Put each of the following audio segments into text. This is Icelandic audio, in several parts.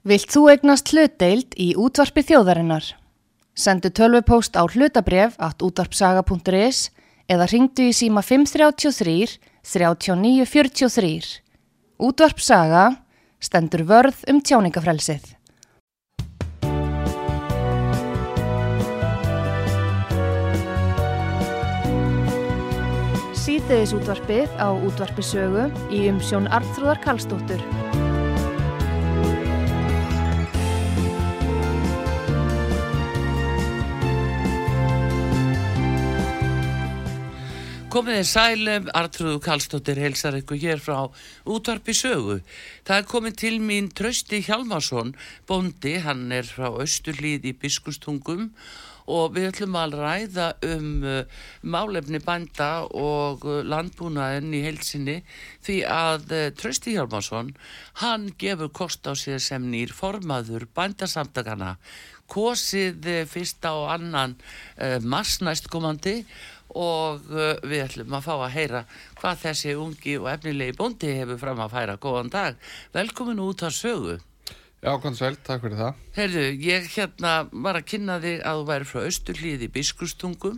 Vilt þú egnast hlutdeild í útvarpi þjóðarinnar? Sendu tölvupóst á hlutabref at útvarpsaga.is eða ringdu í síma 533 3943. Útvarpsaga stendur vörð um tjáningafrelsið. Sýteðis útvarpið á útvarpisögu í umsjón Arnþróðar Karlsdóttur. Komið þið sælum, Artrúðu Kallstóttir helsar ykkur hér frá útvarpi sögu. Það er komið til mín Trösti Hjalmarsson, bondi, hann er frá Östurlíð í Biskustungum og við ætlum að ræða um uh, málefni bænda og uh, landbúnaðin í heilsinni því að Trösti Hjalmarsson, hann gefur kost á sér sem nýr formaður bændasamtakana, kosið fyrsta og annan marsnæstkomandi og uh, við ætlum að fá að heyra hvað þessi ungi og efnilegi bóndi hefur fram að færa. Góðan dag, velkomin út að sögu. Já, kom sæl, takk fyrir það. Herðu, ég hérna var að kynna þig að þú væri frá Östurlíði Biskustungum.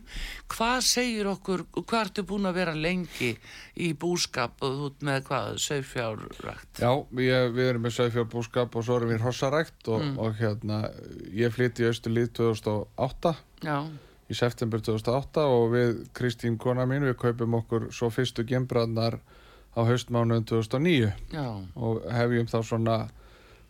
Hvað segir okkur, hvað ertu búin að vera lengi í búskap og ert með hvað, sögfjárrækt? Já, ég, við erum með sögfjárbúskap og svo erum við hrossarækt og, og hérna, ég flytti í Östurlíð 2008. Já, í september 2008 og við Kristín kona mín við kaupum okkur svo fyrstu gembrannar á haustmánuðin 2009 já, og hefjum þá svona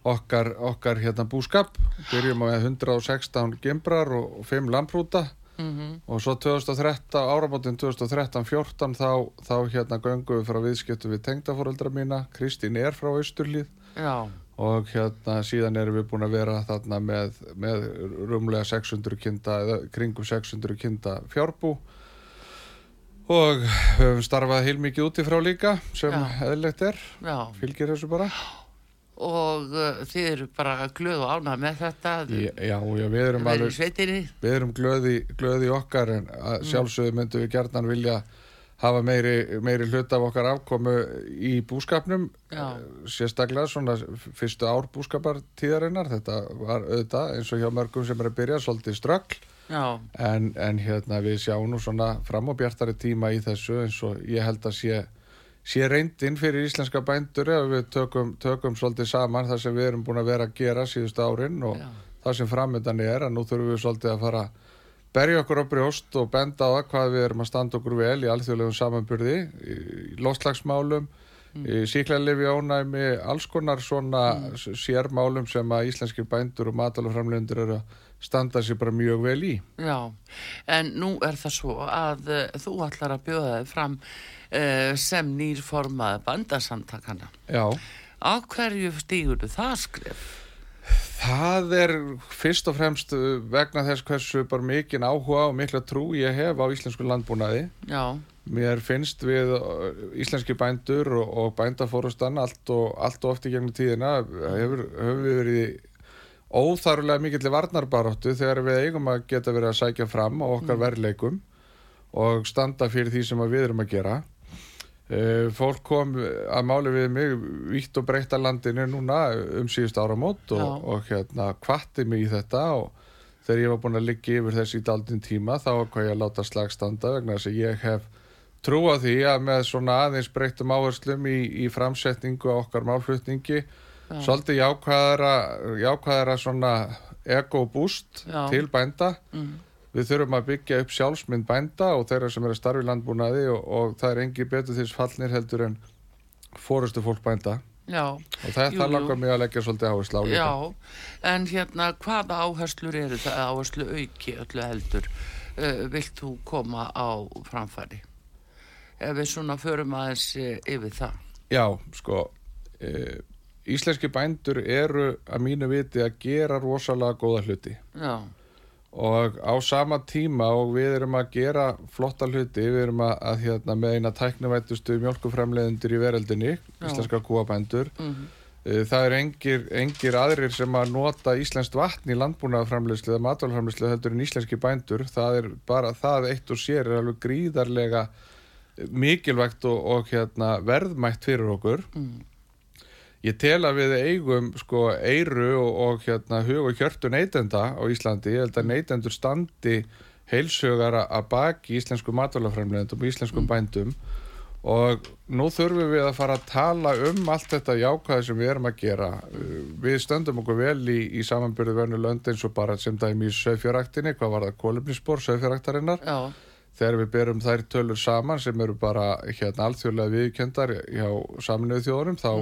okkar, okkar hérna búskap. Byrjum með 116 gembrar og, og 5 lamprúta. Mhm, og svo 2013, áramótin 2013-14 þá, þá hérna göngum við frá viðskiptu við tengdafóreldra mína. Kristín er frá Austurlíð já, og hérna síðan erum við búin að vera þarna með, með rúmlega 600 kinda eða kringum 600 kinda fjárbú og höfum starfað heilmikið úti frá líka sem Já. eðlilegt er já. fylgir þessu bara Og uh, þið eru bara glöð og ánað með þetta. Já, já, við erum í alveg við erum glöði, glöði okkar en að sjálfsögðu myndum við gerðan vilja hafa meiri, meiri hlut af okkar afkomu í búskapnum Já. sérstaklega svona fyrstu ár búskapartíðarinnar þetta var auðvitað eins og hjá mörgum sem er að byrja svolítið ströggl Já, en, en hérna við sjáum nú svona fram og bjartari tíma í þessu eins og ég held að sé, sé reyndin fyrir íslenska bændur ef við tökum, tökum svolítið saman það sem við erum búin að vera að gera síðustu árin og Já. það sem framöndan er að nú þurfum við svolítið að fara að berja okkur á brjóst og benda á hvað við erum að standa okkur vel í alþjóðlegum samanburði í loftslagsmálum í síklarlefi ánæmi alls konar svona mm. sérmálum sem að íslenskir bændur og matalaframlendur eru að standa sér bara mjög vel í Já, en nú er það svo að uh, þú ætlar að bjóða þig fram uh, sem nýr formað bandasamtakana. Já Á hverju stígur það skref? Það er fyrst og fremst uh, vegna þess hversu bara mikinn áhuga og mikla trú ég hef á íslensku landbúnaði. Já, Mér finnst við uh, íslenski bændur og, bændafórustan allt og, allt og oft í gegnum tíðina hefur, hefur við verið óþarulega mikill varnarbaróttu þegar við eigum að geta verið að sækja fram á okkar verðleikum og standa fyrir því sem við erum að gera. Uh, fólk kom að máli við mig vítt og breytta landinu núna um síðust áramót og, Já. og hérna kvatti mig í þetta og þegar ég var búin að liggja yfir þessi í daldin tíma þá hvað ég að láta slagstanda vegna þess að ég hef trú á því að með svona aðeins breyttum áherslum í, í framsetningu á okkar málflutningi svolítið jákvæðara, jákvæðara svona ego-boost Já. til bænda mm. Við þurfum að byggja upp sjálfsmynd bænda og þeirra sem er að starfi landbúnaði og, og það er engi betur þess fallnir heldur en fórustu fólk bænda já, og það, það langar mig að leggja svolítið áherslu á líka. já. En hérna, hvaða áherslur eru það áherslu auki öllu heldur? Uh, vilt þú koma á framfæri? Ef við svona förum aðeins uh, yfir það. Já, sko, e, íslenski bændur eru að mínu viti að gera rosalega góða hluti Já, og á sama tíma og við erum að gera flotta hluti, við erum að, að hérna, með eina tæknivættustu mjölkuframleðendur í veröldinni, íslenska kúabændur mm Eh, Það er engir, engir aðrir sem að nota íslenskt vatn í landbúnaðarframleyslu eða matvælframleyslu heldur en íslenski bændur. Það er bara, það eitt og sér er alveg gríðarlega mikilvægt og, og hérna, verðmætt fyrir okkur. mm. Ég tel að við eigum sko eiru og, og hérna hug og hjörtu neytenda á Íslandi, ég held að neytendur standi heilsögara að baki íslensku matvælafræmlendum og íslenskum bændum. Og nú þurfum við að fara að tala um allt þetta jákvæði sem við erum að gera. Við stöndum okkur vel í, í samanbyrðu vernu lönd eins og bara sem dæmi í sögfjöraktinni, hvað var það, kólumnispor sögfjöraktarinnar Já, þegar við berum þær tölur saman sem eru bara hérna alþjóðlega viðkjöndar hjá saminuðu þjóðurum þá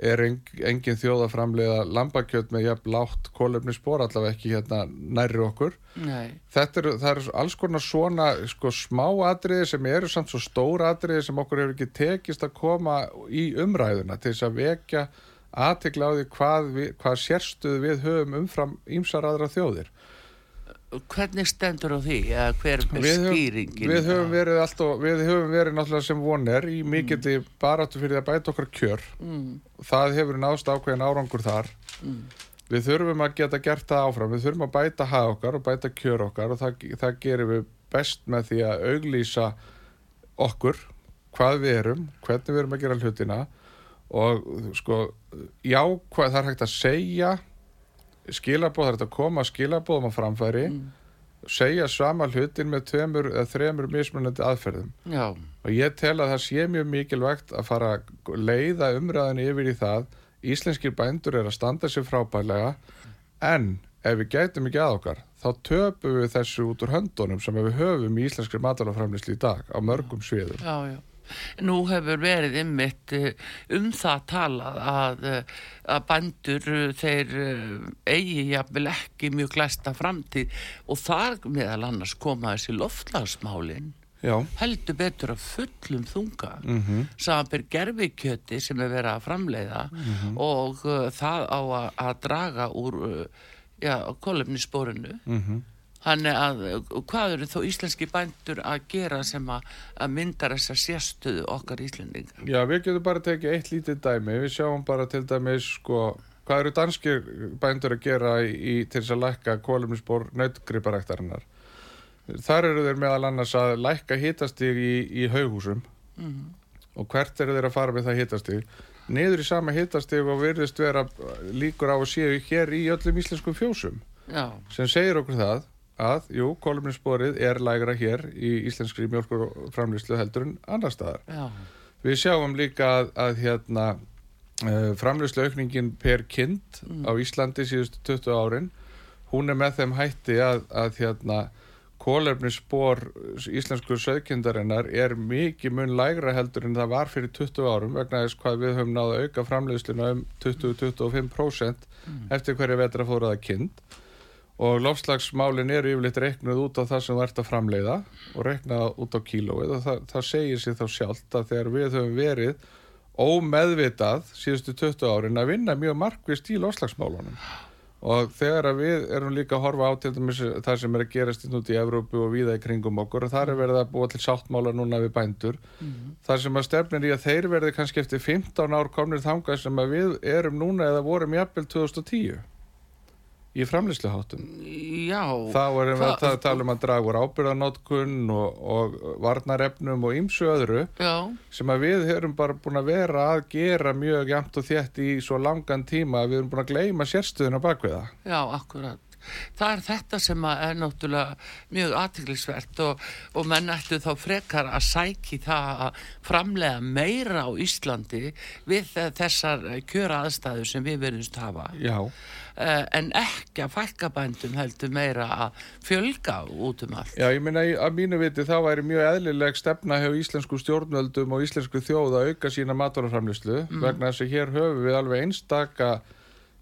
er eng, engin þjóð að framleiða lambakjöld með jafn látt kólefnisspor allavega ekki hérna nærri okkur. Nei, þetta eru, eru alls konar svona sko smá atriði sem eru samt svo stór atriði sem okkur hefur ekki tekist að koma í umræðuna til þess að vekja aðtekla á því hvað, við, hvað sérstuð við höfum umfram ímsar aðra þjóðir hvernig stendur á því? Eða hver er skýringin? við höfum verið alltaf, við höfum verið náttúrulega sem voner í mikilli baráttu fyrir að bæta okkar kjör. Mm, það hefur nást ákveðin árangur þar. Mm, við þurfum að geta gert það áfram. Við þurfum að bæta hag okkar og bæta kjör okkar og það, það gerum við best með því að auglýsa okkur hvað við erum, hvernig við erum að gera hlutina og sko já, hvað það er hægt að segja skilabóð, það er að koma skilabóðum á framfæri mm, segja sama hlutin með tveimur eða þremur mismunandi aðferðum. Já, og ég tel að það sé mjög mikilvægt að fara að leiða umræðinu yfir í það. Íslenskir bændur er að standa sér frábælega en ef við gætum ekki að okkar þá töpum við þessu út úr höndunum sem við höfum í íslenskir matalaframlisli í dag á mörgum sviðum. Já, já Nú hefur verið ymmit um það talað að, eh, að bændur eh, þeir eh, eigi jafnvel ekki mjög glæsta framtíð og þar meðal annars koma þessi loftlagsmálin Já, heldur betur að fullum þunga. Mm samanbyr gerfikjöti sem er verið að framleiða og uh, það á að, að draga úr uh, já, kolefnissporinu. Mhm. Þannig að hvað eru þó íslenski bændur að gera sem að, að myndar þessa sérstöðu okkar íslendinga? Já, við getum bara tekið eitt lítið dæmi. Við sjáum bara til dæmis sko, hvað eru danskir bændur að gera í, til þess að lækka kólumnisbor nautgriparæktarinnar? Þar eru þeir meðal annars að lækka hitastig í, í haughúsum. Mm. og hvert eru þeir að fara með það hitastig? Niður í sama hitastig og virðist vera líkur á að séu hér í öllum íslenskum fjósum. Já, sem segir okkur það að, jú, kólumnisborið er lægra hér í íslenskri mjölkur framlýslu heldur en annar staðar. Já, Við sjáum líka að, að hérna, uh, framlýslu aukningin per kind á Íslandi síðustu 20 árin, hún er með þeim hætti að, að hérna, kólefnisspor íslensku söðkindarinnar er mikið mun lægra heldur en það var fyrir 20 árum vegna þess hvað við höfum náða að auka framlýsluna um 20-25% eftir hverja vetra fóraða kind og lofslagsmálin eru yfirleitt reiknuð út á það sem þú ert að framleiða og reiknað út á kílóið og það, það segir sér þá sjálft að þegar við höfum verið ómeðvitað síðustu 20 árin að vinna mjög markvist í lofslagsmálunum og þegar við erum líka að horfa á til dæmis það sem er að gerast inn út í Evrópu og víða í kringum okkur og þar er verið að búa til sáttmála núna við bændur. Þar sem að stefnir í að þeir verði kannski eftir 15 ár komnir þangað sem að við erum núna eða vorum jafnvel 2010 í framlýsluháttum já. þá erum við að ta- tala um að draga úr ábyrðanótkun og, og varnarefnum og ýmsu öðru Já, sem að við erum bara búin að vera að gera mjög jæmt og þétt í svo langan tíma að við erum búin að gleyma sérstöðuna bak við það já, akkurat. Það er þetta sem er náttúrulega mjög aðtiklisvert og, og menn ættu þá frekar að sæki það að framlega meira á Íslandi við þessar kjöra aðstæður sem við verðumst hafa. Já, uh, en ekki að fækka bændum heldur meira að fjölga út um allt. Já, ég meina í- að mínu viti þá væri mjög eðlileg stefna hjá íslensku stjórnvöldum og íslensku þjóð að auka sína matvælaframlýslu vegna þess að hér höfum við alveg einstaka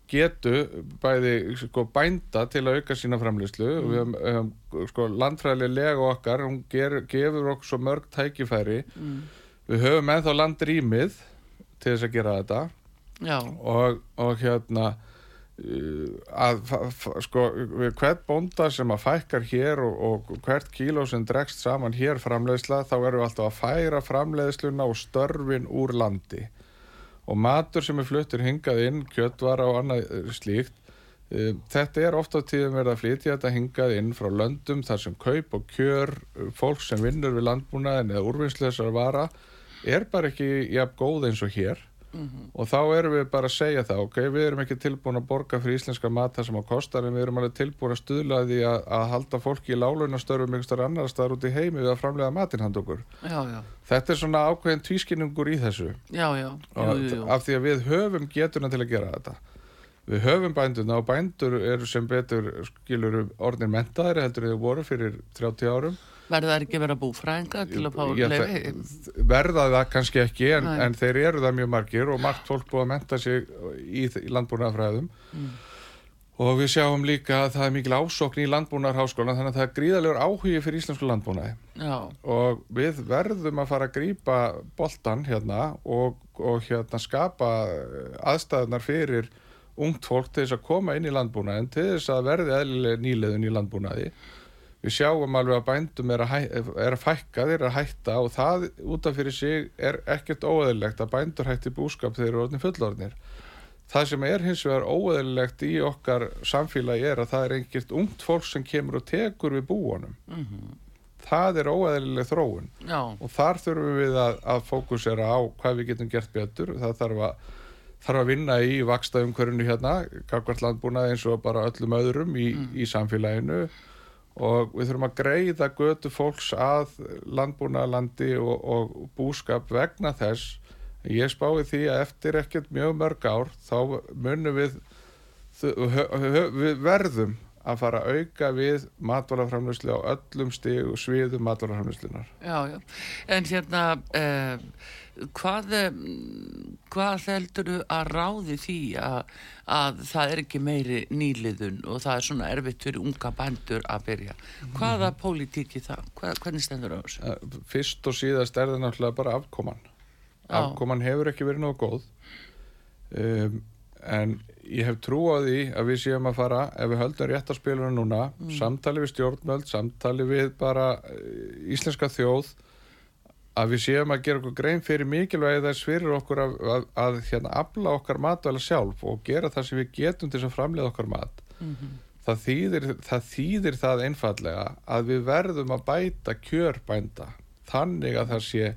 getu bæði sko, bænda til að auka sína framlýslu og við höfum sko, landfræðilega lega okkar, hún ger, gefur okkur svo mörg tækifæri. Við höfum ennþá landrýmið til þess að gera þetta. Og, og hérna uh, að sko við hvert bónda sem að fækkar hér og, og hvert kíló sem dregst saman hér framleiðsla þá erum við alltaf að færa framleiðsluna og störfin úr landi og matur sem er fluttur hingað inn kjötvara og annað eh, slíkt uh, þetta er ofta tíðum verið að flytja þetta hingað inn frá löndum þar sem kaup og kjör uh, fólk sem vinnur við landbúnaðin eða úrvinnslu þessar vara er bara ekki jafn góð eins og hér og þá erum við bara að segja það ok, við erum ekki tilbúin að borga fyrir íslenska mat það sem á kostar en við erum alveg tilbúin að stuðla því að, að halda fólki í lálunastörfum einhverstar annar staðar út í heimi við að framlega matinn hand okkur. Já, já, þetta er svona ákveðin tvískinningur í þessu. Já, af því að við höfum getuna til að gera þetta. Við höfum bænduna og bændur eru sem betur skilur orðin mentaðari heldur þau voru fyrir 30 árum verða það ekki að vera búfræðinga til að fá leifi verða það kannski ekki en, en þeir eru það mjög margir og margt fólk búið að menta sig í, landbúnaðarfræðum. Mm. og við sjáum líka að það er mikil ásókn í landbúnaðarháskólan þannig að það er gríðalegur áhugi fyrir íslensku landbúnaði. Já, og við verðum að fara að grípa boltan hérna og, og hérna skapa aðstæðunar fyrir ungt fólk til þess að koma inn í landbúnaðin til þess að verði eðlileg nýleðun í landbúnaði við sjáum alveg að bændum er að, hæ, er að fækka, þeir að hætta og það út af fyrir sig er ekkert óeðlilegt að bændur hætti búskap þegar þeir eru orðin fullorðnir. Það sem er hins vegar óeðlilegt í okkar samfélagi er að það er einhvert ungt fólk sem kemur og tekur við búanum það er óeðlileg þróun já, og þar þurfum við að, að fókusera á hvað við getum gert betur. Það þarf að, þarf að vinna í vaksta umhverfinu hérna, kakvart landbúnað eins og bara öllum öðrum í, í samfélaginu og við þurfum að greiða götu fólks að landbúnaðalandi og, og búskap vegna þess ég spái því að eftir ekkert mjög mörg ár þá munum við við verðum að fara að auka við matvælaframlöslu á öllum stig og sviðum matvælaframlöslunar já, já. En hérna eh, hvað eh, hvað heldur að ráði því að, að það er ekki meiri nýliðun og það er svona erfitt fyrir unga bændur að byrja? Hvaða pólitíki það, hvað, hvernig stendur á þessu? Eh, fyrst og síðast er það náttúrulega bara afkoman. Já. afkoman hefur ekki verið nógu góð. Um, en ég hef trú á því að við séum að fara ef við höldum rétt að spiluna núna samtali við stjórnmöld, samtali við bara uh, íslenska þjóð að við séum að gera okkur grein fyrir mikilvægi þess fyrir okkur að, að, að hérna, afla okkar matvæla sjálf og gera það sem við getum til að framleiða okkar mat. Það, þýðir, það þýðir það einfallega að við verðum að bæta kjörbænda þannig að það sé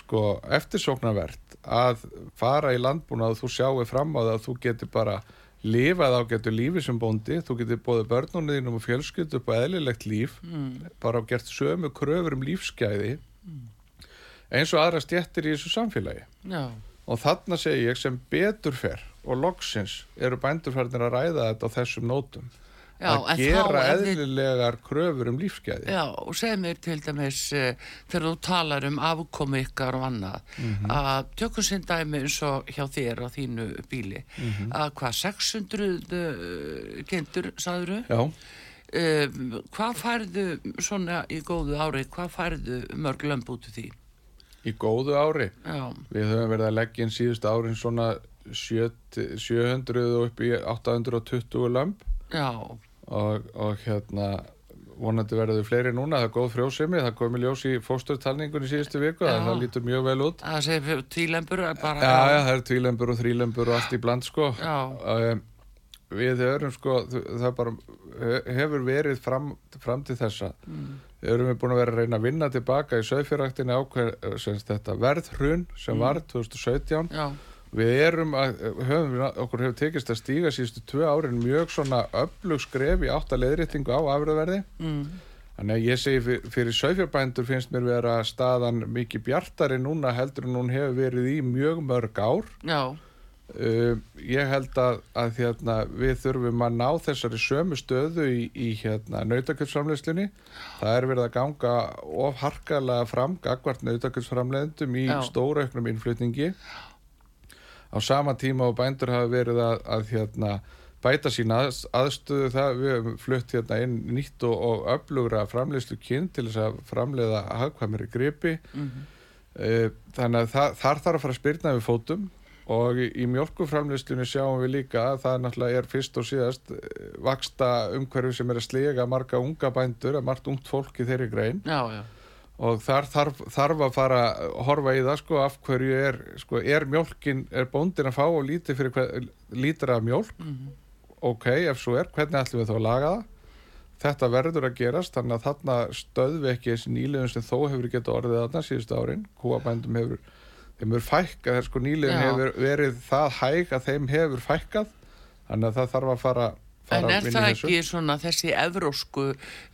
sko eftirsóknarvert að fara í landbúna og þú sjáu fram á það að þú getur bara lifað á getur lífi sem bóndi þú getur bóðið börnunum þínum og fjölskyld upp á eðlilegt líf mm, bara gert sömu kröfur um lífsgæði eins og aðra stjettir í þessu samfélagi. Já, og þarna segi ég sem betur fer og loksins eru bændurfærnir að ræða þetta á þessum nótum. Já að gera er eðlilegar kröfur um lífsgæði. Já, og segð mér til dæmis uh, þegar þú talar um afkomi ykkar og annað að tökum sinn dæmi eins og hjá þér á þínu bíli að hvað 600 uh, kindur, sagður Já, uh, hvað færðu svona í góðu ári, hvað færðu mörg lömb út úr því? Í góðu ári. Já, Við höfum verið að leggja inn síðustu árin svona 7 700 og upp í 820 lömb. Já, og, og hérna vonandi verður fleiri núna, það er góð frjósemi það komi ljós í fósturtalningunni síðustu viku það, það lítur mjög vel út. Það bara Já, já, það er tvílembur og þrílembur og allt í bland sko. Um, Við erum sko það bara hefur verið fram, fram til þessa. Mm. Erum við búin að vera að reyna að vinna tilbaka í sögfjörræktinni ákveð verðhrun sem var 2017 já, Við erum að, höfum, okkur hefur tekist að stíga síðustu tvö árin mjög svona öflug skref í átt að leiðréttingu á afröðverði. mm, Þannig að ég segi fyrir, fyrir sauðfjárbændur finnst mér vera staðan mikið bjartari núna heldur en hún hefur verið í mjög mörg ár. já, Uh, ég held að, að hérna, við þurfum að ná þessari sömu stöðu í, í hérna, nautakjöpsframleiðslunni. Það er verið að ganga of harkalega fram gagvart nautakjöpsframleiðendum í Já. stórauknum innflutningi. Á sama tíma og bændur hafa verið að, að hérna, bæta sína að, aðstöðu það við höfum flutt hérna inn nýtt og, og öflugra framleiðslu kyn til þess að framleiða hagkvæmri gripi. mhm, Eh, Þannig að það, þar þarf að fara að spyrna við fótum og í, mjölkuframlýslunni sjáum við líka að það náttúrulega er fyrst og síðast eh, vaksta umhverfi sem er að slega marga unga bændur, að margt ungt fólk í þeirri grein. Já, já, og þar þarf, þarf að fara að horfa í það sko af hverju er, sko, er mjölkin, er bóndin að fá og lítið fyrir hver, lítra mjölk mhm, ok, ef svo er, hvernig ætlum við þá að laga það? Þetta verður að gerast þannig að þarna stöðvi ekki þessi nýliðun sem þó hefur geta orðið þarna síðustu árin. Kúabændum hefur þeim hefur fækkað, þeir sko nýliðin hefur verið það hæg að þeim hefur fækkað þannig að það þarf að fara, En er það ekki svona þessi evrósku,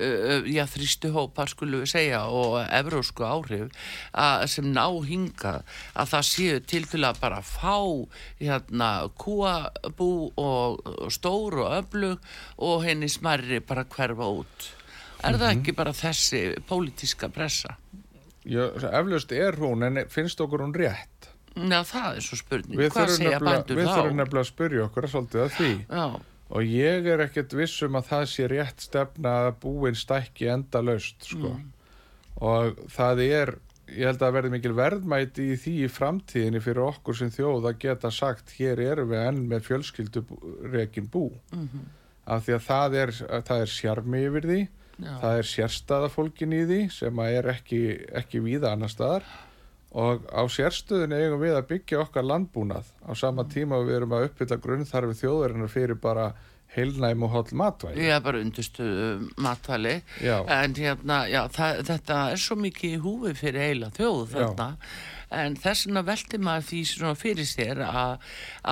uh, já þrýstu hópar skulum við segja og evrósku áhrif að, sem ná hinga að það séu til til að bara fá hérna kúabú og, og stór og öflug og henni smarri bara hverfa út. Er Mhm. það ekki bara þessi pólitíska pressa? Já, eflaust er hún en finnst okkur hún rétt Já, það er svo spurning. við Hvað segja bændur við þá? þurfum nefnilega að spyrja okkur að svolítið að því Já, og ég er ekkert viss um að það sé rétt stefna að búin stækki enda laust sko. Mm. og það er ég held að verði mikil verðmæti í því í framtíðinni fyrir okkur sem þjóð að geta sagt hér erum við enn með fjölskyldu rekin bú Mhm. af því að það er, það er sjarmi yfir því já. það er sérstaða fólkin í því sem er ekki, ekki víða annar staðar og á sérstöðunni eigum við að byggja okkar landbúnað á sama tíma og við erum að uppfylla grunnþarfi þjóðarinnar fyrir bara heilnæm og holl matvæli er bara undirstu matvæli Já. en hérna, já, það, þetta er svo mikið í húfi fyrir heila þjóð Já. En þess vegna velti maður því svona fyrir sér að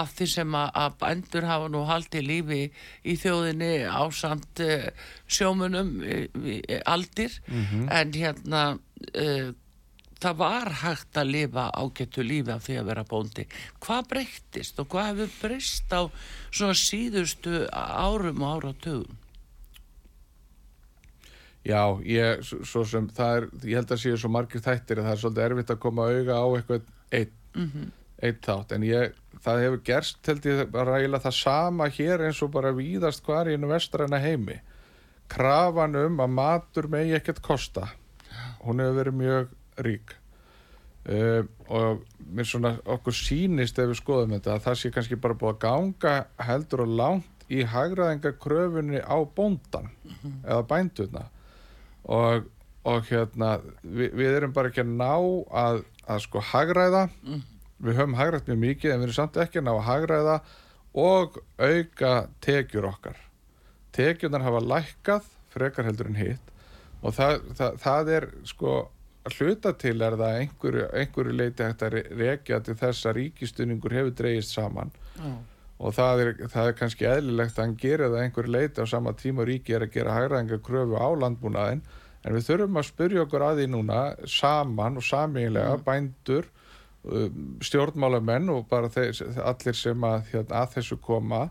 af því sem að, að bændur hafa nú haldið lífi í þjóðinni ásamt uh, sjómunum uh, aldir Mhm. en hérna uh, það var hægt að lifa ágættu lífi af því að vera bóndi. Hvað breyttist og hvað hefur breyst á svona síðustu árum og áratugum? Já, ég, svo sem það er, ég held að séu svo margir þættir að það er svolítið erfitt að koma auga á eitthvað einn Mm einn þátt, en ég, það hefur gerst held ég bara eiginlega það sama hér eins og bara víðast hvar í einu vestræna heimi. Krafan um að matur megi ekkert kosta. Hún hefur verið mjög rík. Uh, og mér svona okkur sýnist ef við skoðum þetta að það sé kannski bara búið að ganga heldur og langt í hagraðingar kröfunni á bóndan eða bændurna og, og hérna við, við erum bara ekki að ná að, að sko hagræða. Við höfum hagrætt mjög mikið en við erum samt ekki að ná að hagræða og auka tekjur okkar. Tekjurnar hafa lækkað frekar heldur en hitt og það, það, það er sko að hluta til er það einhverju, einhverju leiti hægt að re- rekja til þess að ríkistunningur hefur dreigist saman. Já. Og það er, það er kannski eðlilegt að hann gera það að einhverju leiti á sama tíma ríki er að gera hagræðingar kröfu á landbúnaðin en við þurfum að spyrja okkur að því núna saman og samílega bændur um, stjórnmálamenn og bara þeir, allir sem að, hérna, að þessu koma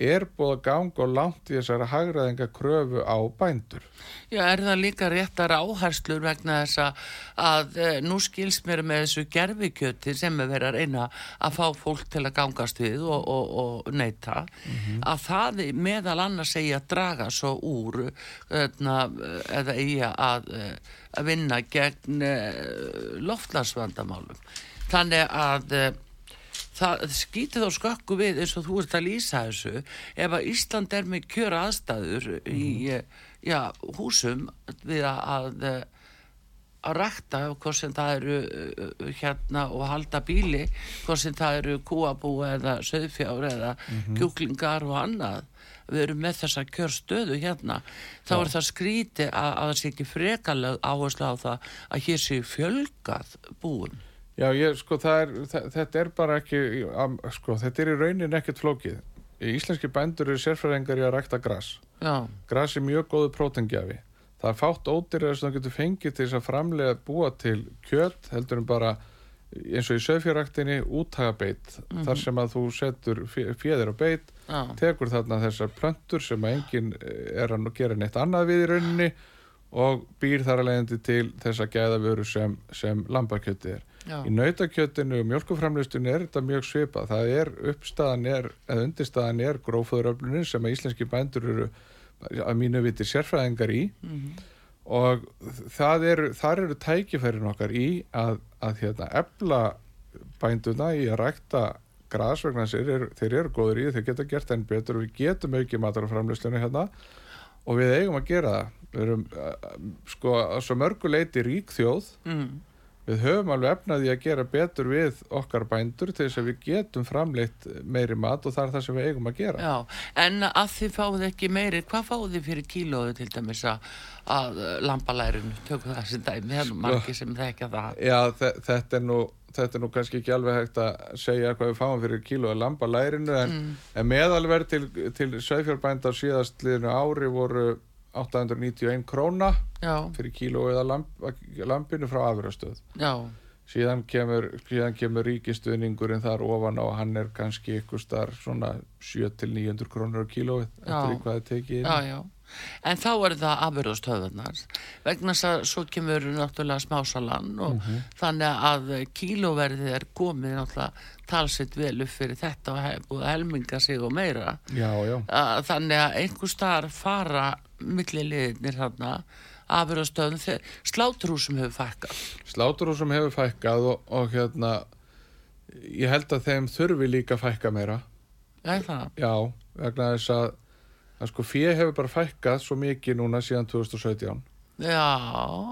er búið að ganga og langt í þessari hagræðingar kröfu á bændur? Já, er það líka réttar áherslur vegna þess að, að e, nú skils mér með þessu gerfikjöti sem er verið að reyna að fá fólk til að gangast við og, og, og neyta að það meðal annars eigi að draga svo úr öðna, eða eigi að, eh, að vinna gegn loftlarsvandamálum. Þannig að það skýtir þá skökku við eins og þú ert að lýsa þessu ef að Ísland er með kjör aðstæður í eh, já, húsum við að, að rækta hvort sem það eru uh, hérna og halda bíli hvort sem það eru kúabú eða söðfjár eða kjúklingar og annað. Við erum með þessa kjörstöðu hérna. Þá er það skríti að, að það sé ekki frekaleg áherslu á það að hér sé fjölgað búum Já, ég, sko, er, þetta er bara ekki, sko, þetta er í raunin ekkert flókið. Íslenski bændur eru sérfræðingar í að rækta gras. já, Gras er mjög góðu prótengjafi. Það er fátt ódýrar sem það getur fengið til þess að framlega búa til kjöt, heldur en bara eins og í söðfjörræktinni útagabeit, þar sem að þú setur féðir á beit, já, tekur þarna þessar plöntur sem að enginn eh, er að gera neitt annað við í rauninni og býr þar að leiðandi til þessa gæðavöru sem, sem lambakjöti er. Já, Í nautakjötinu og mjölkuframlistunni er þetta mjög svipað. Það er uppstaðan er, eða undirstaðan er gróföðuröflunin sem að íslenski bændur eru að mínu viti sérfræðingar í. Og það eru, þar eru tækifærin okkar í að, að hérna, efla bænduna í að rækta gras vegna þess að þeir, eru- góður í, þeir geta gert enn betur og við getum aukið mataraframlistunni hérna. Og við eigum að gera það. Við erum uh, sko að svo mörgu leiti rík þjóð. Mm, Við höfum alveg efnaði að gera betur við okkar bændur til þess að við getum framleitt meiri mat og það er það sem við eigum að gera. já en að þið fáið ekki meiri hvað fáið þið fyrir kílóðu til dæmis að, að lambalærinu tökum það sem dæmi, það er nú margir sem þekka það. Já, þe- þetta er nú, þetta er nú kannski ekki alveg hægt að segja hvað við fáum fyrir kíló að lamba lærinu en, en meðalverð til, til sögfjárbænda á síðast liðinu ári voru 891 króna já, fyrir kíló eða lamp, lampinu frá afurastöð já, síðan kemur, kemur ríkistuðningurinn þar ofan á hann er kannski ykkur starf svona 7-900 krónur á kílóið eftir hvað það tekið inn. En þá er það afurðastöðunar vegna þess að svo kemur náttúrulega smásalan og Mhm. þannig að kílóverðið er komið náttúrulega talsitt vel upp fyrir þetta og hef búið að helminga sig og meira. já, já, Að, þannig að einhver staðar fara milliliðinir þarna afurðastöðum, sláturhúsum hefur fækkað. sláturhúsum hefur fækkað og, og hérna ég held að þeim þurfi líka fækka meira Er það? já, vegna þess að að sko fjö hefur bara fækkað svo mikið núna síðan 2017 Já,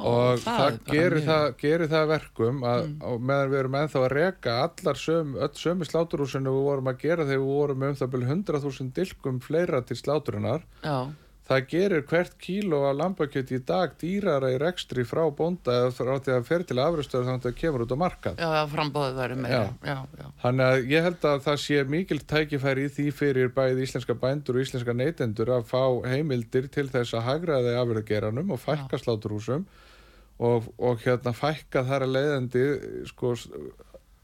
og það, bara gerir, það gerir það að verkum að mm. meðan við erum ennþá að reka allar söm, öll sömu sláturhúsinu við vorum að gera þegar við vorum um það byrju 100.000 dilkum fleira til sláturinnar Já, það gerir hvert kíló af lambakjöti í dag dýrara í rekstri frá bónda eða frá því að fer til afröstöður þannig að það kemur út á markað. Já, já, frambóðið verið meira. Já, já, Þannig að ég held að það sé mikil tækifæri í því fyrir bæði íslenska bændur og íslenska neytendur að fá heimildir til þess að hagraði afurðageranum og fækka sláturhúsum og, og hérna fækka þar að leiðandi sko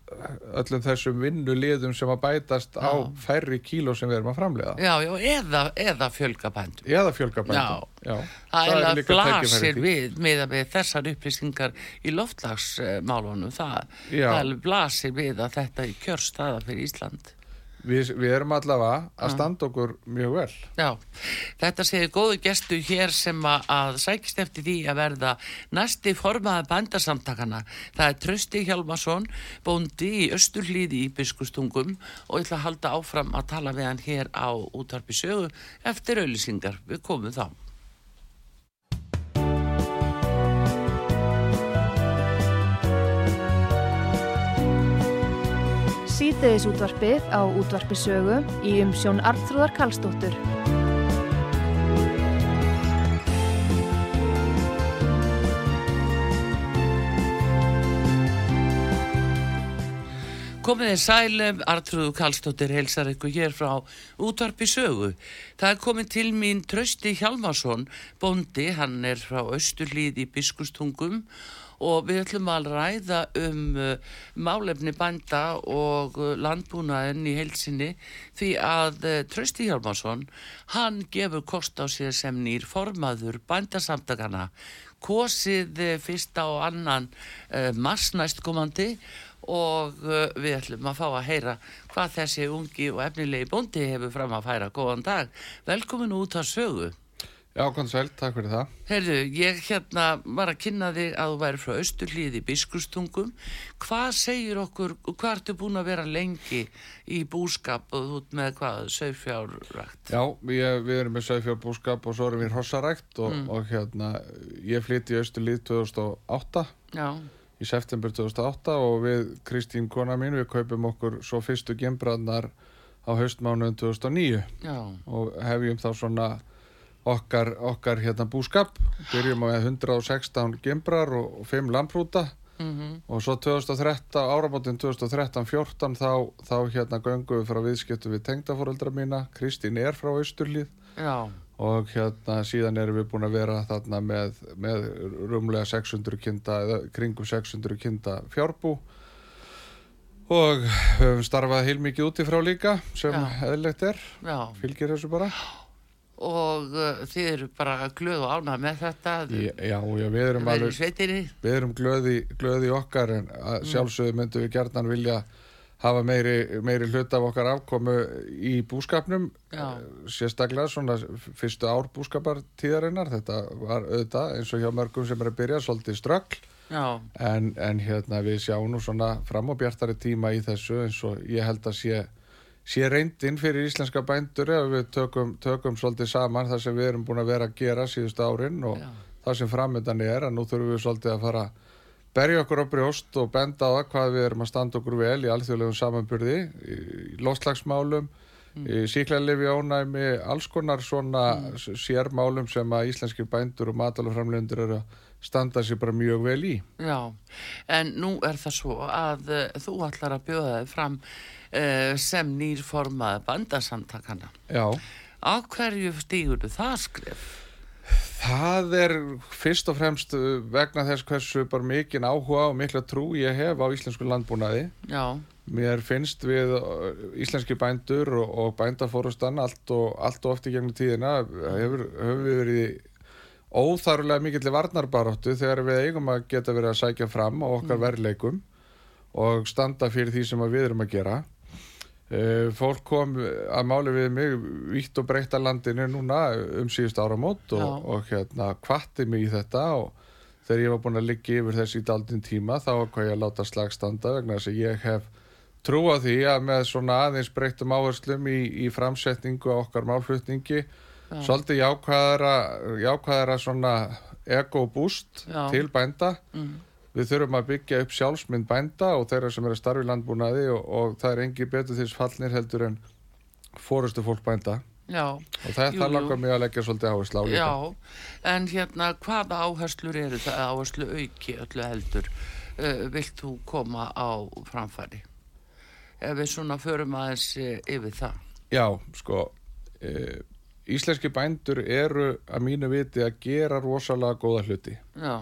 öllum þessum vinnuliðum sem að bætast á Já. færri kíló sem við erum að framleiða. já, já, eða, eða fjölga bændum. Eða fjölga bændum. Já. Það er er líka tækifæri við með við þessar upplýsingar í loftlagsmálunum. Það, það blasir við að þetta er kjörstaða fyrir Ísland. Við, við erum allavega að standa okkur mjög vel. Já, þetta segir góðu gestu hér sem að, sækist eftir því að verða næsti formaði bændarsamtakana. Það er Trösti Hjalmarsson, bóndi í Östurlíði í Biskustungum og ég ætla að halda áfram að tala við hann hér á útvarpi sögu eftir auðlýsingar. Við komum þá. Síðdeðis útvarpið á útvarpi sögu í umsjón Arnþrúðar Karlsdóttur. Komið þið sælum, Artrúðu Kallstóttir heilsar ykkur hér frá útvarpi sögu. Það er komið til mín Trausti Hjalmarsson, bóndi, hann er frá Östurlíð í Biskustungum og við ætlum að ræða um uh, málefni bænda og uh, landbúnaðin í heilsinni því að uh, Trausti Hjalmarsson, hann gefur kost á sér sem nýr formaður bændasamtakana, kosið uh, fyrsta og annan uh, mars næstkomandi og uh, við ætlum að fá að heyra hvað þessi ungi og efnilegi bóndi hefur fram að færa. Góðan dag, velkomin út að sögu. Já, konn sæl, takk fyrir það. Herðu, ég hérna var að kynna þig að þú væri frá Östurlíði í Biskustungum. Hvað segir okkur, hvað ertu búin að vera lengi í búskap og ert með hvað, sögfjárrækt? Já, ég, við erum með sæfjárbúskap og svo erum við hrossarækt og, og hérna, ég flytti í Östurlíð 2008, Já, í september 2008 og við, Kristín kona mín, við kaupum okkur svo fyrstu gembrannar á haustmánuðin 2009 já, og hefjum þá svona okkar, okkar hérna búskap, byrjum á 116 gembrar og, og 5 lamprúta. Mhm, og svo 2013, áramótin 2013-14 þá, þá hérna göngum við frá viðskiptu við tengdafóreldra mína, Kristín er frá Austurlíð já, og hérna síðan erum við búin að vera þarna með, með rúmlega 600 kinda, eða kringum 600 kinda fjárbú. Og höfum starfað heilmikið út í frá líka sem Já. eðlilegt er, já. fylgir þessu bara Og uh, þið eru bara glöð og ánað með þetta, Já, já, við erum í alveg við erum glöði, glöði okkar en að sjálfsögðu myndum við gerðan vilja hafa meiri, meiri hlut af okkar afkomu í búskapnum Já. eh, sérstaklega svona fyrstu ár búskapartíðarinnar. Þetta var auðvitað eins og hjá mörgum sem er að byrja svolítið ströggl Já, en, en hérna við sjáum nú svona fram og bjartari tíma í þessu eins og ég held að sé sé reyndin fyrir íslenska bændur ef við tökum, tökum svolítið saman það sem við erum búin að vera að gera síðustu árin og Já. það sem framöndan er að nú þurfum við svolítið að fara berja okkur á brjóst og benda á það hvað við erum að standa okkur vel í alþjóðlegum samanburði í loftslagsmálum mm. síklarlefi ánæmi, alls konar svona mm. sérmálum sem að íslenskir bændur og matalaframlendur eru að standa sér bara mjög vel í. Já, en nú er það svo að uh, þú ætlar að bjóða þig fram uh, sem nýrformað bandasamtakana. Já. Á hverju stígur þú það skrif? Það er fyrst og fremst uh, vegna þess hversu bara mikinn áhuga og mikla trú ég hef á íslensku landbúnaði. Já. Mér finnst við uh, íslenski bændur og, og bændafórustan allt og, allt og oft í gegnum tíðina hefur, hefur við verið óþarlega mikill varnarbaróttu þegar við eigum að geta verið að sækja fram á okkar mm. verleikum og standa fyrir því sem við erum að gera fólk kom að máli við mig vitt og breyta landinu núna um síðust áramót og, og hérna kvatti mig í þetta og þegar ég var búin að liggja yfir þessi í daldinn tíma þá hvað ég að láta slagstanda vegna þess að ég hef trú á því að með svona aðeins breytum áherslum í, í framsetningu á okkar málflutningi svolítið jákvæðara jákvæðara svona ego-boost til bænda. Mm. Við þurfum að byggja upp sjálfsmynd bænda og þeirra sem er að starfi landbúnaði og, og það er engi betur þess fallnir heldur en fórustu fólk bænda. Já, og þetta langar mig að leggja svolítið áherslu á líka. Já, en hérna hvaða áherslur eru það áherslu auki öllu heldur? Uh, vilt þú koma á framfæri? Ef við svona förum aðeins uh, yfir það. Já, sko uh, íslenski bændur eru að mínu viti að gera rosalega góða hluti. Já.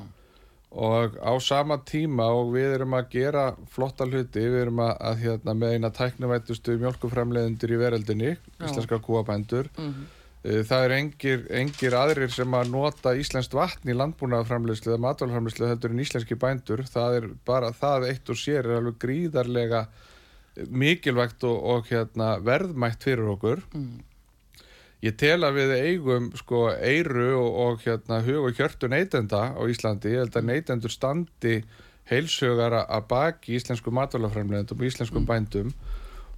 Og á sama tíma og við erum að gera flotta hluti, við erum að, að hérna, með eina tæknavættustu mjölkufremleðundur í veröldinni, íslenska kúabændur mm -hmm. það er engir, engir aðrir sem að nota íslenskt vatn í landbúnaðarframleðslu eða matalframleðslu heldur en íslenski bændur það er bara, það eitt og sér er alveg gríðarlega mikilvægt og, og hérna, verðmætt fyrir okkur mm. Ég tel að við eigum sko eiru og, og hérna hug og hjörtu neytenda á Íslandi. Ég held að neytendur standi heilsögara að baki íslensku matalafræmlegendum og íslenskum mm. bændum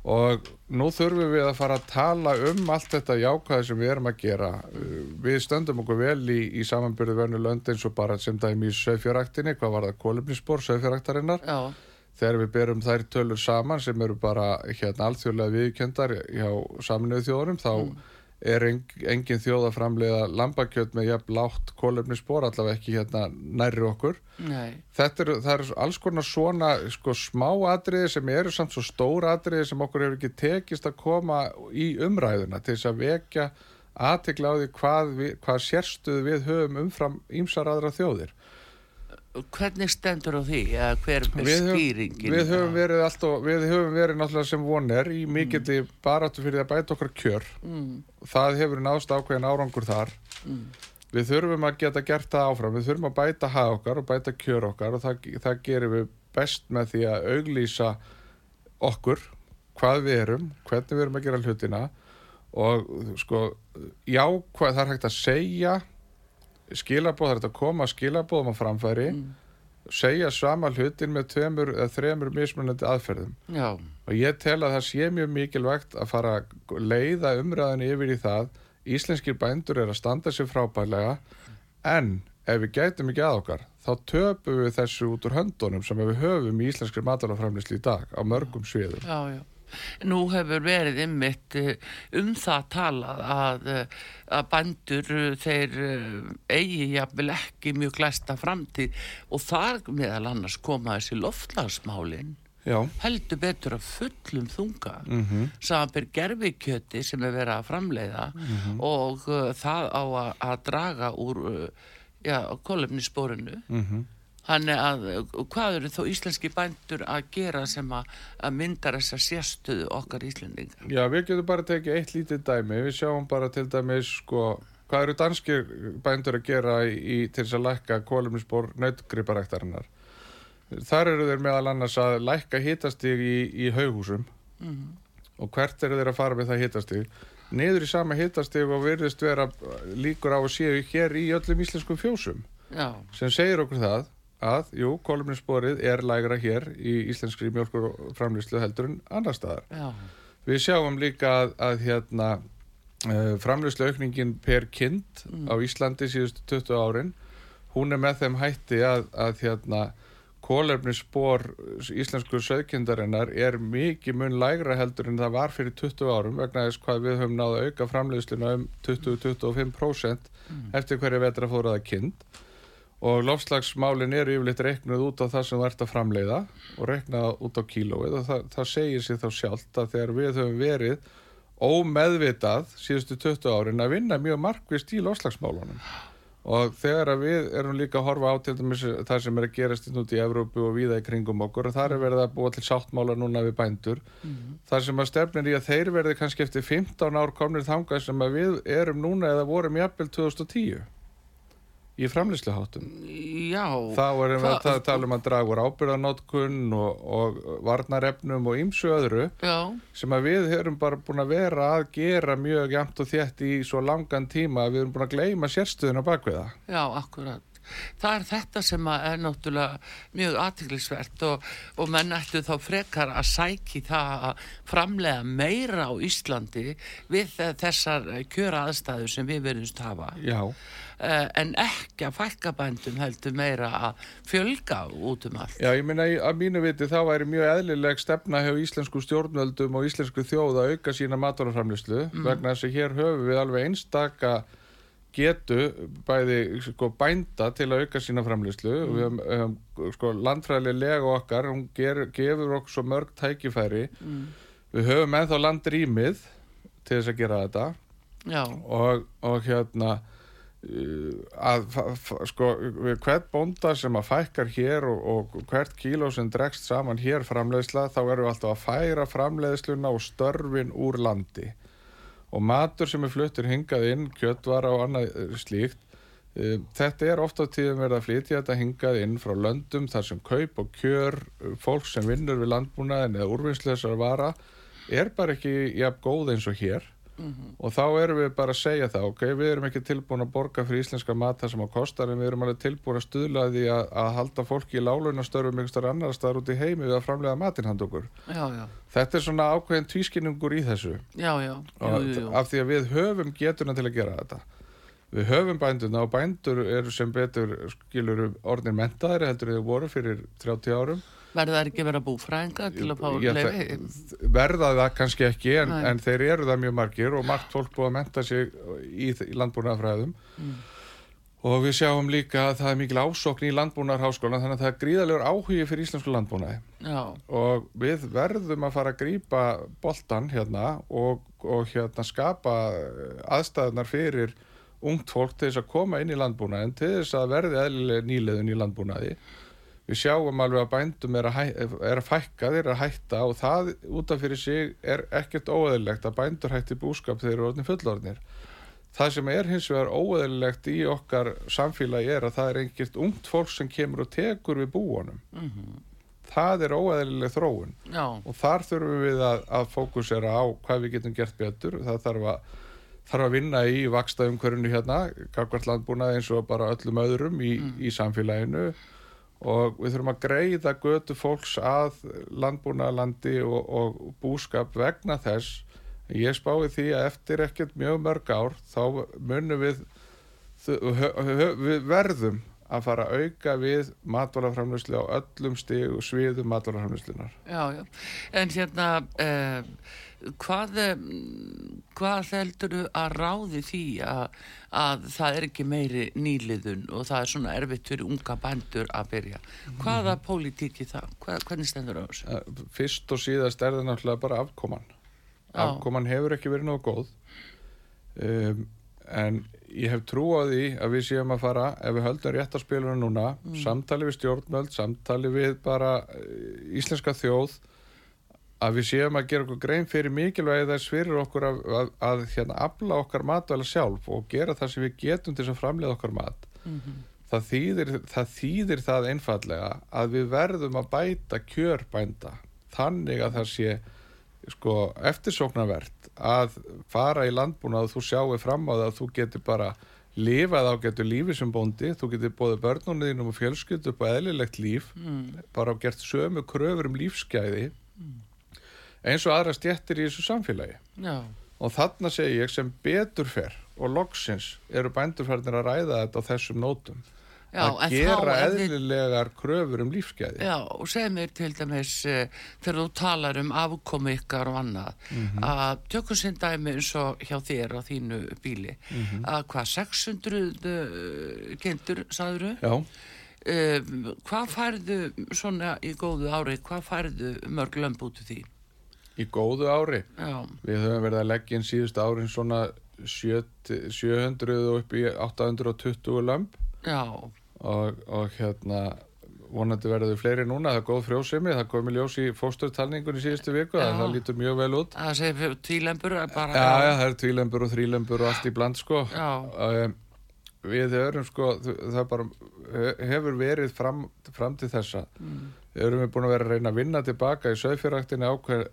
og nú þurfum við að fara að tala um allt þetta jákvæði sem við erum að gera. Við stöndum okkur vel í, í samanbyrðu vernu lönd eins og bara sem dæmi í sögfjöraktinni, hvað var það, kolumnispor sögfjöraktarinnar. Já. Þegar við berum þær tölur saman sem eru bara hérna alþjóðlega viðkjöndar hjá saminuðu þjóðurum þá mm er engin þjóð að framlega lambakjöld með jafn látt kólefnisspor allavega ekki hérna nærri okkur Nei. þetta er, er alls konar svona sko, smá atriði sem eru samt svo stór atriði sem okkur hefur ekki tekist að koma í umræðuna til þess að vekja aðtegla á því hvað, við, hvað sérstuð við höfum umfram ímsar aðra þjóðir hvernig stendur á því eða hver er skýringin við höfum verið alltaf, við höfum verið náttúrulega sem voner í mikilli mm. baráttu fyrir að bæta okkar kjör mm. það hefur nást ákveðin árangur þar mm. við þurfum að geta gert það áfram við þurfum að bæta hað okkar og bæta kjör okkar og það, það gerum við best með því að auglýsa okkur hvað við erum, hvernig við erum að gera hlutina og sko já, hvað það er hægt að segja skilabóð, það er að koma skilabóðum á framfæri mm. segja sama hlutin með tveimur eða þremur mismunandi aðferðum. Já. og ég tel að það sé mjög mikilvægt að fara að leiða umræðinu yfir í það. Íslenskir bændur er að standa sér frábælega en ef við gætum ekki að okkar þá töpum við þessu út úr höndunum sem við höfum í íslenskir matalaframlisli í dag á mörgum sviðum. Já, já Nú hefur verið ymmit eh, um það talað að, eh, að bandur eh, þeir eigi jafnvel ekki mjög glæsta framtíð og þar meðal annars koma þessi loftlagsmálinn heldur betur að fullum þunga mm -hmm. samanbyr gerfikjöti sem er verið að framleiða mm -hmm. og uh, það á að, að draga úr uh, kolumnisporinu mm -hmm. Þannig að hvað eru þó íslenski bændur að gera sem að, að mynda þessa sérstuðu okkar íslendinga? Já, við getum bara tekið eitt lítið dæmi. Við sjáum bara til dæmis, sko, hvað eru danskir bændur að gera í, til þess að lækka kólumnisbór nautgriparæktarinnar. Þar eru þeir meðal annars að lækka hitastig í, í haugúsum mm -hmm. og hvert eru þeir að fara með það hitastig? Niður í sama hitastig og virðist vera líkur á að séu hér í öllum íslenskum fjósum Já. sem segir okkur það að, jú, kolumnisporið er lægra hér í íslenskri mjölkur framlýslu heldur en annar staðar. Já. Við sjáum líka að, að hérna, eh, framlýslu aukningin per kind mm. á Íslandi síðustu 20 árin, hún er með þeim hætti að, að hérna, kólefnisspor íslensku söðkindarinnar er mikið mun lægra heldur en það var fyrir 20 árum vegna þess hvað við höfum náða auka framleiðsluna um 20-25% eftir hverja vetra fóruða kind og lofslagsmálin eru yfirleitt reiknuð út á það sem þú ert að framleiða og reiknað út á kílóið og það, það segir sér þá sjálft að þegar við höfum verið ómeðvitað síðustu 20 árin að vinna mjög markvist í lofslagsmálunum og þegar við erum líka að horfa á til dæmis það sem er að gerast inn út í Evrópu og víða í kringum okkur og þar er verið að búa til sáttmála núna við bændur. Þar sem að stefnir í að þeir verði kannski eftir 15 ár komnir þangað sem að við erum núna eða vorum jafnvel 2010 í framlýsluháttum Já. þá erum við að ta- tala um að draga úr ábyrðanótkun og, og varnarefnum og ýmsu öðru Já. sem að við erum bara búin að vera að gera mjög jæmt og þétt í svo langan tíma að við erum búin að gleyma sérstöðuna bak við það. Já, akkurat. Það er þetta sem er náttúrulega mjög aðtiklisvert og, og menn ættu þá frekar að sæki það að framlega meira á Íslandi við þessar kjöra aðstæður sem við verðumst hafa Já, en ekki að fækka bændum heldur meira að fjölga út um allt. já, ég minna að mínu viti þá væri mjög eðlileg stefna hjá íslensku stjórnvöldum og íslensku þjóð að auka sína mataraframlýslu vegna þess að hér höfum við alveg einstaka getu bæði sko, bænda til að auka sína framlýslu og við höfum, höfum sko, landfræðilega okkar, hún ger, gefur okkur svo mörg tækifæri. Við höfum ennþá landrýmið til þess að gera þetta. Já, og, og hérna að fa- fa- sko hvert bónda sem að fækkar hér og, og hvert kíló sem dregst saman hér framleiðsla þá erum við alltaf að færa framleiðsluna og störfin úr landi. Og matur sem er fluttur hingað inn kjötvara og annað eh, slíkt uh, þetta er ofta tíðum verið að flytja þetta hingað inn frá löndum þar sem kaup og kjör fólk sem vinnur við landbúnaðin eða úrvinnsleisar vara er bara ekki jafn góð eins og hér og þá erum við bara að segja það ok, við erum ekki tilbúin að borga fyrir íslenska mata sem á kostar en við erum alveg tilbúin að stuðla því að, að halda fólki í lálunastörfum ykkur starf annar staðar út í heimi við að framlega matinn hand okkur. Já, já, þetta er svona ákveðin tvískinningur í þessu. Já, já, jú, af því að við höfum getuna til að gera þetta. Við höfum bænduna og bændur eru sem betur skilur orðin mentaðri heldur þau voru fyrir 30 árum Verða þær ekki að vera búfræðinga til að fá það- verða það kannski ekki en, en þeir eru það mjög margir og margt fólk búið að menta sig í, í landbúnaðafræðum Mm. og við sjáum líka að það er mikil ásókn í landbúnaðarháskólan þannig að það er gríðalegur áhugi fyrir íslensku landbúnaði. Já, og við verðum að fara að grípa boltan hérna og, og hérna skapa aðstæðunar fyrir ungt fólk til þess að koma inn í landbúnaðin til þess að verði eðlileg nýleðun í landbúnaði við sjáum alveg að bændum er að, hæ, er að fækka, þeir að hætta og það út af fyrir sig er ekkert óeðlilegt að bændur hætti búskap þegar þeir eru orðnir fullorðnir. Það sem er hins vegar óeðlilegt í okkar samfélagi er að það er einhvert ungt fólk sem kemur og tekur við búanum það er óeðlileg þróun. Já, og þar þurfum við að, að fókusera á hvað við getum gert betur. Það þarf að, þarf að vinna í vaksta umhverfinu hérna, gagvart landbúnaði eins og bara öllum öðrum í, í samfélaginu og við þurfum að greiða götu fólks að landbúnaðalandi og, og búskap vegna þess ég spái því að eftir ekkert mjög mörg ár þá munum við við verðum að fara að auka við matvælaframlöslu á öllum stig og sviðum matvælaframlöslunar já, já. En hérna, eh, hvað, eh, hvað heldur að ráði því að, að það er ekki meiri nýliðun og það er svona erfitt fyrir unga bændur að byrja? Hvaða pólitík í það? Hvað, hvernig stendur á þessu? Eh, fyrst og síðast er það náttúrulega bara afkoman Já. afkoman hefur ekki verið nógu góð um, en ég hef trú á því að við séum að fara ef við höldum réttarspiluna núna samtali við stjórnmöld, samtali við bara uh, íslenska þjóð að við séum að gera okkur grein fyrir mikilvægi þess fyrir okkur að, að, að hérna afla okkar matvæla sjálf og gera það sem við getum til þess að framleiða okkar mat. Það, þýðir, það þýðir það einfallega að við verðum að bæta kjörbænda þannig að það sé sko eftirsóknarvert að fara í landbúna og þú sjáu fram á það að þú getur bara lifað á getur lífi sem bóndi þú getur bóðið börnunum þínum og fjölskyldu upp á eðlilegt líf Mm. bara á gert sömu kröfur um lífsgæði eins og aðra stjettir í þessu samfélagi. Já, og þarna segi ég sem betur fer og loksins eru bændurfærnir að ræða þetta á þessum nótum Já, að gera ef við- eðlilegar kröfur um lífsgæði. Já, og segð mér til dæmis uh, þegar þú talar um afkomi ykkar og annað Mhm. að tökum sinn dæmi eins og hjá þér á þínu bíli Mhm. að hvað 600 uh, kindur, sagður Já, uh, hvað færðu svona í góðu ári, hvað færðu mörg lömb út úr því? í góðu ári? Já, Við höfum verið að leggja inn síðust árin svona 7 700 og upp í 820 lömb. Já, og, og hérna vonandi verður fleiri núna, það er góð frjósemi það komi ljós í fósturtalningun í síðustu viku það, það lítur mjög vel út. Það segir tvílembur bara Já, já, það er tvílembur og þrílembur og allt í bland sko. Um, Við erum sko það bara hefur verið fram, fram til þessa. Mm. erum við búin að vera að reyna að vinna tilbaka í söðfjörræktinni ákveð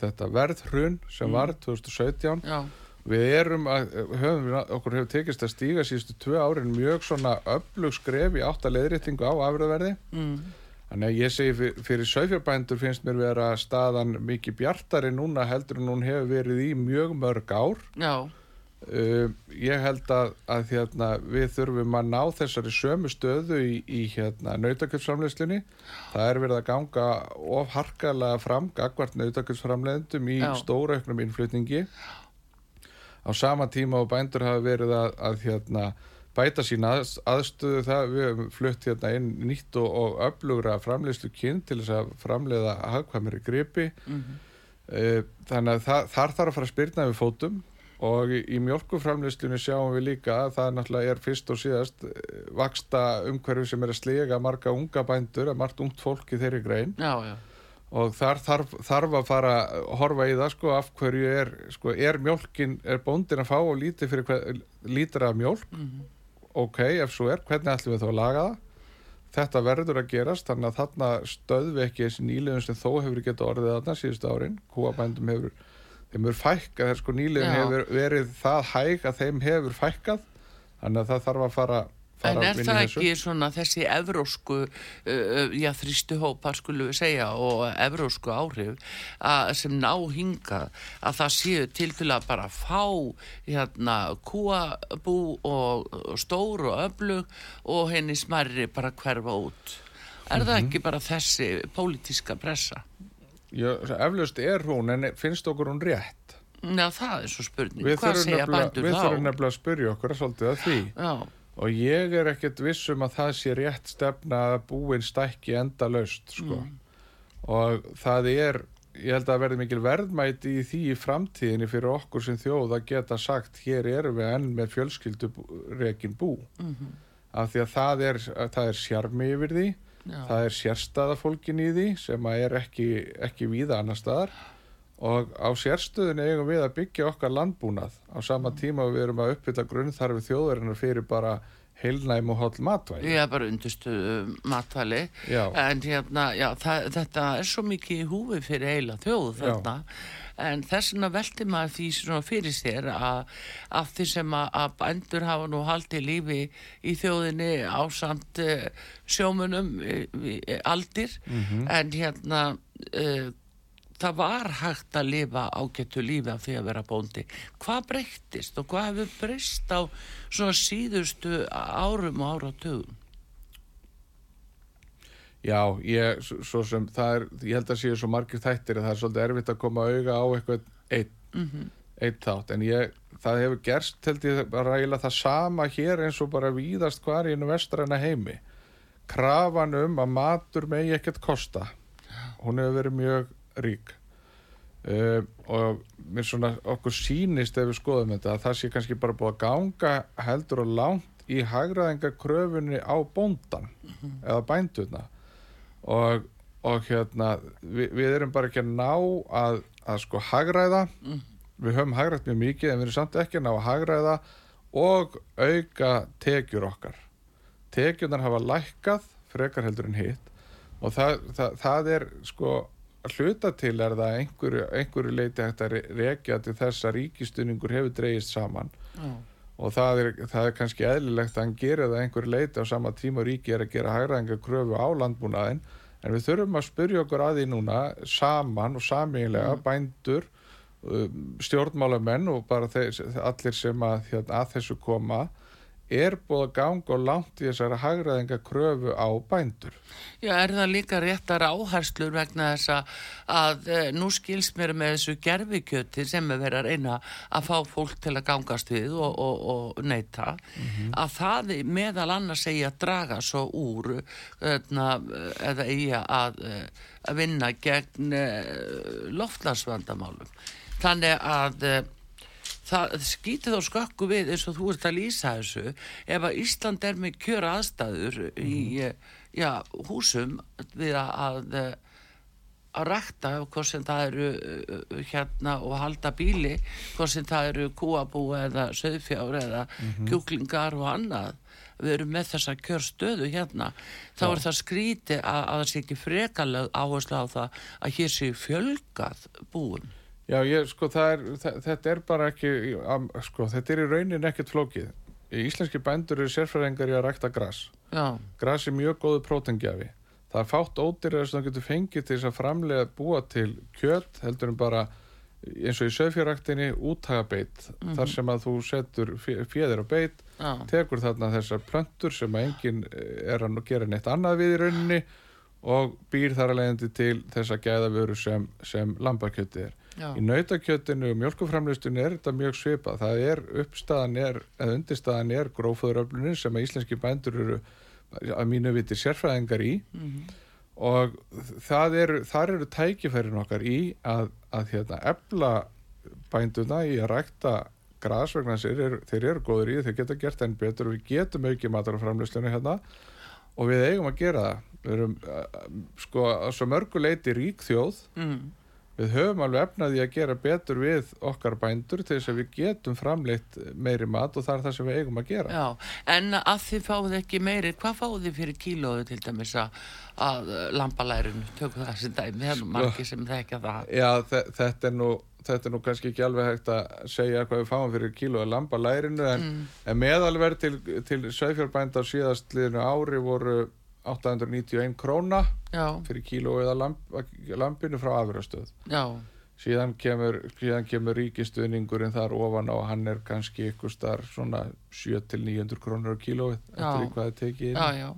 þetta verðhrun sem var 2017 já, Við erum að, höfum, okkur hefur tekist að stíga síðustu tvö árin mjög svona öflug skref í átta leiðréttingu á afröðverði. mm, Þannig að ég segi fyrir, sögfjörbændur finnst mér vera staðan mikið bjartari núna heldur en hún hefur verið í mjög mörg ár. já, Uh, ég held að, að hérna, við þurfum að ná þessari sömu stöðu í, í hérna, nautakjöpsframleðslunni. Það er verið að ganga of harkalega fram, gagvart nautakjöpsframleðendum í Já. stórauknum innflutningi. Á sama tíma og bændur hafa verið að, að hérna, bæta sína að, aðstöðu það, við höfum flutt hérna inn nýtt og, og öflugra framleiðslu kyn til þess að framleiða hagkvæmri gripi. mhm, Eh, Þannig að það, þar þarf að fara að spyrna við fótum og í, í mjölkuframlýstunni sjáum við líka að það náttúrulega er fyrst og síðast eh, vaksta umhverfi sem er að slega marga unga bændur, að margt ungt fólk í þeirri grein. Já, já, og þar þarf, þarf að fara að horfa í það sko af hverju er, sko, er mjölkin, er bóndin að fá og lítið fyrir hver, lítra mjölk mhm, ok, ef svo er, hvernig ætlum við þá að laga það? Þetta verður að gerast þannig að þarna stöðvi ekki þessi nýliðun sem þó hefur getað orðið þarna síðustu árin. Kúabændum hefur þeim hefur fækkað, sko nýliðun hefur verið það hæg að þeim hefur fækkað. Þannig að það þarf að fara, En er það ekki svona þessi evrósku, uh, já þrýstu hópar skulum við segja og evrósku áhrif að, sem ná hinga að það séu til til að bara fá hérna kúabú og, og stór og öflug og henni smerri bara hverfa út. Er Mhm. það ekki bara þessi pólitíska pressa? Já, eflaust er hún en finnst okkur hún rétt Já, það er svo spurning. við Hvað segja bændur við þá? þurfum nefnilega að spyrja okkur svolítið að því Já, og ég er ekkert viss um að það sé rétt stefna að búin stækki enda laust sko. og það er ég held að verði mikil verðmæti í því í framtíðinni fyrir okkur sem þjóð að geta sagt hér erum við enn með fjölskyldu rekin bú af því að það er, að það er sjarmi yfir því já, það er sérstæðafólkin í því sem að er ekki, ekki víða annar staðar og á sérstöðun eigum við að byggja okkar landbúnað á sama tíma og við erum að uppfylla grunnþarfi þjóðarinnar fyrir bara heilnæm og holl matvægi. ég er bara undirstu matvæli. Já, En hérna, já, það, þetta er svo mikið í húfi fyrir heila þjóð Já. þarna. En þess vegna velti maður því svona fyrir sér að af því sem að, að bændur hafa nú haldið lífi í þjóðinni á samt uh, sjómunum uh, aldir. En hérna, uh, það var hægt að lifa ágættu lífi af því að vera bóndi. Hvað breyttist og hvað hefur breyst á svona síðustu árum og áratugum? já ég, svo sem það er, ég held að séu svo margir þættir að það er svolítið erfitt að koma auga á eitthvað einn Mm einn þátt, en ég, það hefur gerst held ég bara eiginlega það sama hér eins og bara víðast hvar í einu vestræna heimi krafan um að matur megi ekkert kosta hún hefur verið mjög rík. Uh, og mér svona okkur sýnist ef við skoðum þetta að það sé kannski bara búið að ganga heldur og langt í hagraðingar kröfunni á bóndan eða bændurna og, og hérna við, við erum bara ekki að ná að, að sko hagræða. Við höfum hagrætt mjög mikið en við erum samt ekki að ná að hagræða og auka tekjur okkar. Tekjurnar hafa lækkað frekar heldur en hitt og það, það, það er sko að hluta til er það einhverju, einhverju leiti hægt að re- rekja til þess að ríkistunningur hefur dreigist saman. Já. og það er, það er kannski eðlilegt að hann gerir það einhverju leiti á sama tíma og ríki er að gera hagræðingar kröfu á landbúnaðin en við þurfum að spyrja okkur að því núna saman og samílega bændur um, stjórnmálamenn og bara þeir, allir sem að, hérna, að þessu koma er búið að ganga og langt í þessari hagraðinga kröfu á bændur. Já, er það líka réttar áherslur vegna þess að, að e, nú skils mér með þessu gerfikjöti sem er verið að reyna að fá fólk til að gangast við og, og, og neyta að það meðal annars eigi að draga svo úr öðna, eða eigi að, eh, að vinna gegn uh, loftlagsvandamálum. Þannig að það skýtir þá skökku við eins og þú ert að lýsa þessu. Ef að Ísland er með kjöra aðstæður í já, húsum við að að rækta hvort sem það eru uh, hérna og halda bíli hvort sem það eru kúabú eða söðfjár eða kjúklingar og annað. Við erum með þessa kjörstöðu hérna. Þá Já. er það skríti að, að það sé ekki frekaleg áherslu á það að hér sé fjölgað búum Já, ég, sko, er, þe- þetta er bara ekki, sko, þetta er í raunin ekkert flókið. Íslenski bændur eru sérfræðingar í að rækta gras. já, Gras er mjög góðu prótengjafi. Það er fátt ódýrar sem það getur fengið til þess að framlega búa til kjöt, heldur en bara eins og í söðfjörræktinni úthagabeit, þar sem að þú setur féðir á beit, já, tekur þarna þessar plöntur sem að enginn eh, er að gera neitt annað við í rauninni og býr þar að leiðandi til þessa gæðavöru sem, sem lambakjöti er. Já, Í nautakjötinu og mjölkuframlistinu er þetta mjög svipað. Það er uppstaðan er, eða undirstaðan er gróföðuröflunin sem að íslenski bændur eru að mínu viti sérfræðingar í. Og það eru, þar eru tækifærin okkar í að, að hérna, efla bænduna í að rækta gras vegna þess að þeir eru, góður í, þeir geta gert enn betur. Og við getum aukið matarframlistunni hérna og við eigum að gera það. Við erum uh, sko svo mörguleiti rík þjóð. Mm, Við höfum alveg efnaði að gera betur við okkar bændur til þess að við getum framleitt meiri mat og það er það sem við eigum að gera. já en að þið fáið ekki meiri hvað fáið þið fyrir kílóðu til dæmis að, að lambalærinu tökum það sem dæmi, það er nú margir sem þekka það Já, þe þetta, er nú, þetta er nú kannski ekki alveg hægt að segja hvað við fáum fyrir kíló að lamba lærinu en, en meðalverð til, til sveifjárbænda á síðast liðinu ári voru 891 króna já, fyrir kíló eða lamp, lampinu frá afurastöð. já, Síðan kemur, kemur ríkistuðningurinn þar ofan og hann er kannski ykkur starf svona 7-900 krónur á kílóið eftir hvað það tekið inn. já, já.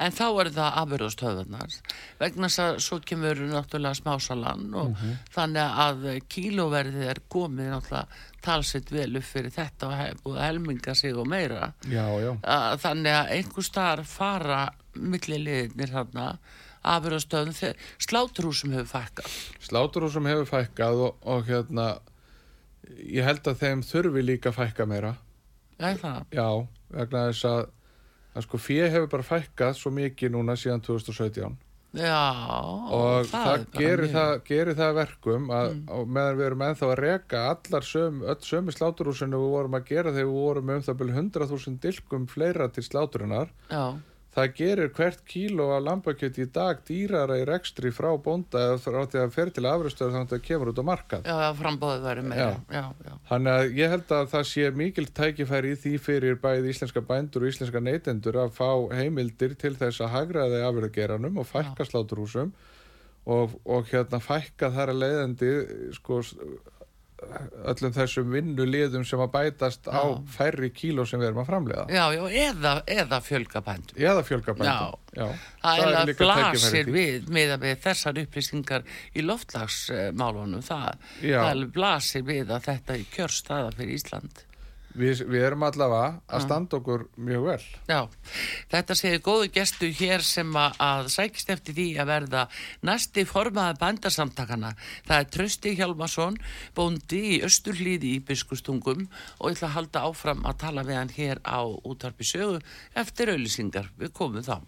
En þá er það afurðastöðunar vegna þess að svo kemur náttúrulega smásalan og þannig að kílóverðið er komið náttúrulega talsitt vel upp fyrir þetta og helminga sig og meira. Já, þannig að einhver staðar fara milliliðinir þarna afurðastöðum, sláturhúsum hefur fækkað. Sláturhúsum hefur fækkað og, og hérna ég held að þeim þurfi líka fækka meira. Það? já, vegna þess að, að sko fjö hefur bara fækkað svo mikið núna síðan 2017 Já, og það, bara gerir, það gerir það að verkum að mm. meðan við erum ennþá að reka allar söm, öll sömu sláturhúsinu við vorum að gera þegar við vorum um það byrju 100.000 dilkum fleira til sláturinnar Já, það gerir hvert kíló af lambakjöti í dag dýrara í rekstri frá bónda eða frá því að fer til afröstöður þannig að það kemur út á markað. Já, já, frambóðið væri meira. Já, já, Þannig að ég held að það sé mikil tækifæri í því fyrir bæði íslenska bændur og íslenska neytendur að fá heimildir til þess að hagraði afurðageranum og fækka sláturhúsum og, og hérna fækka þar að leiðandi sko öllum þessum vinnuliðum sem að bætast á Já. færri kíló sem við erum að framlega. já, já, eða, eða fjölga bændum Eða fjölga bændum. Já. Það er að líka blasir við með að við þessar upplýsingar í loftlagsmálunum það, Já. það blasir við að þetta er kjörstaða fyrir Ísland Við, við erum allavega að standa okkur mjög vel. Já, þetta segir góðu gestu hér sem að, að sækist eftir því að verða næsti formaði bændasamtakana. Það er Trösti Hjalmarsson, bóndi í Östurlíði í Biskustungum og ég ætla að halda áfram að tala við hann hér á útarpi sögu eftir auðlýsingar. Við komum þá.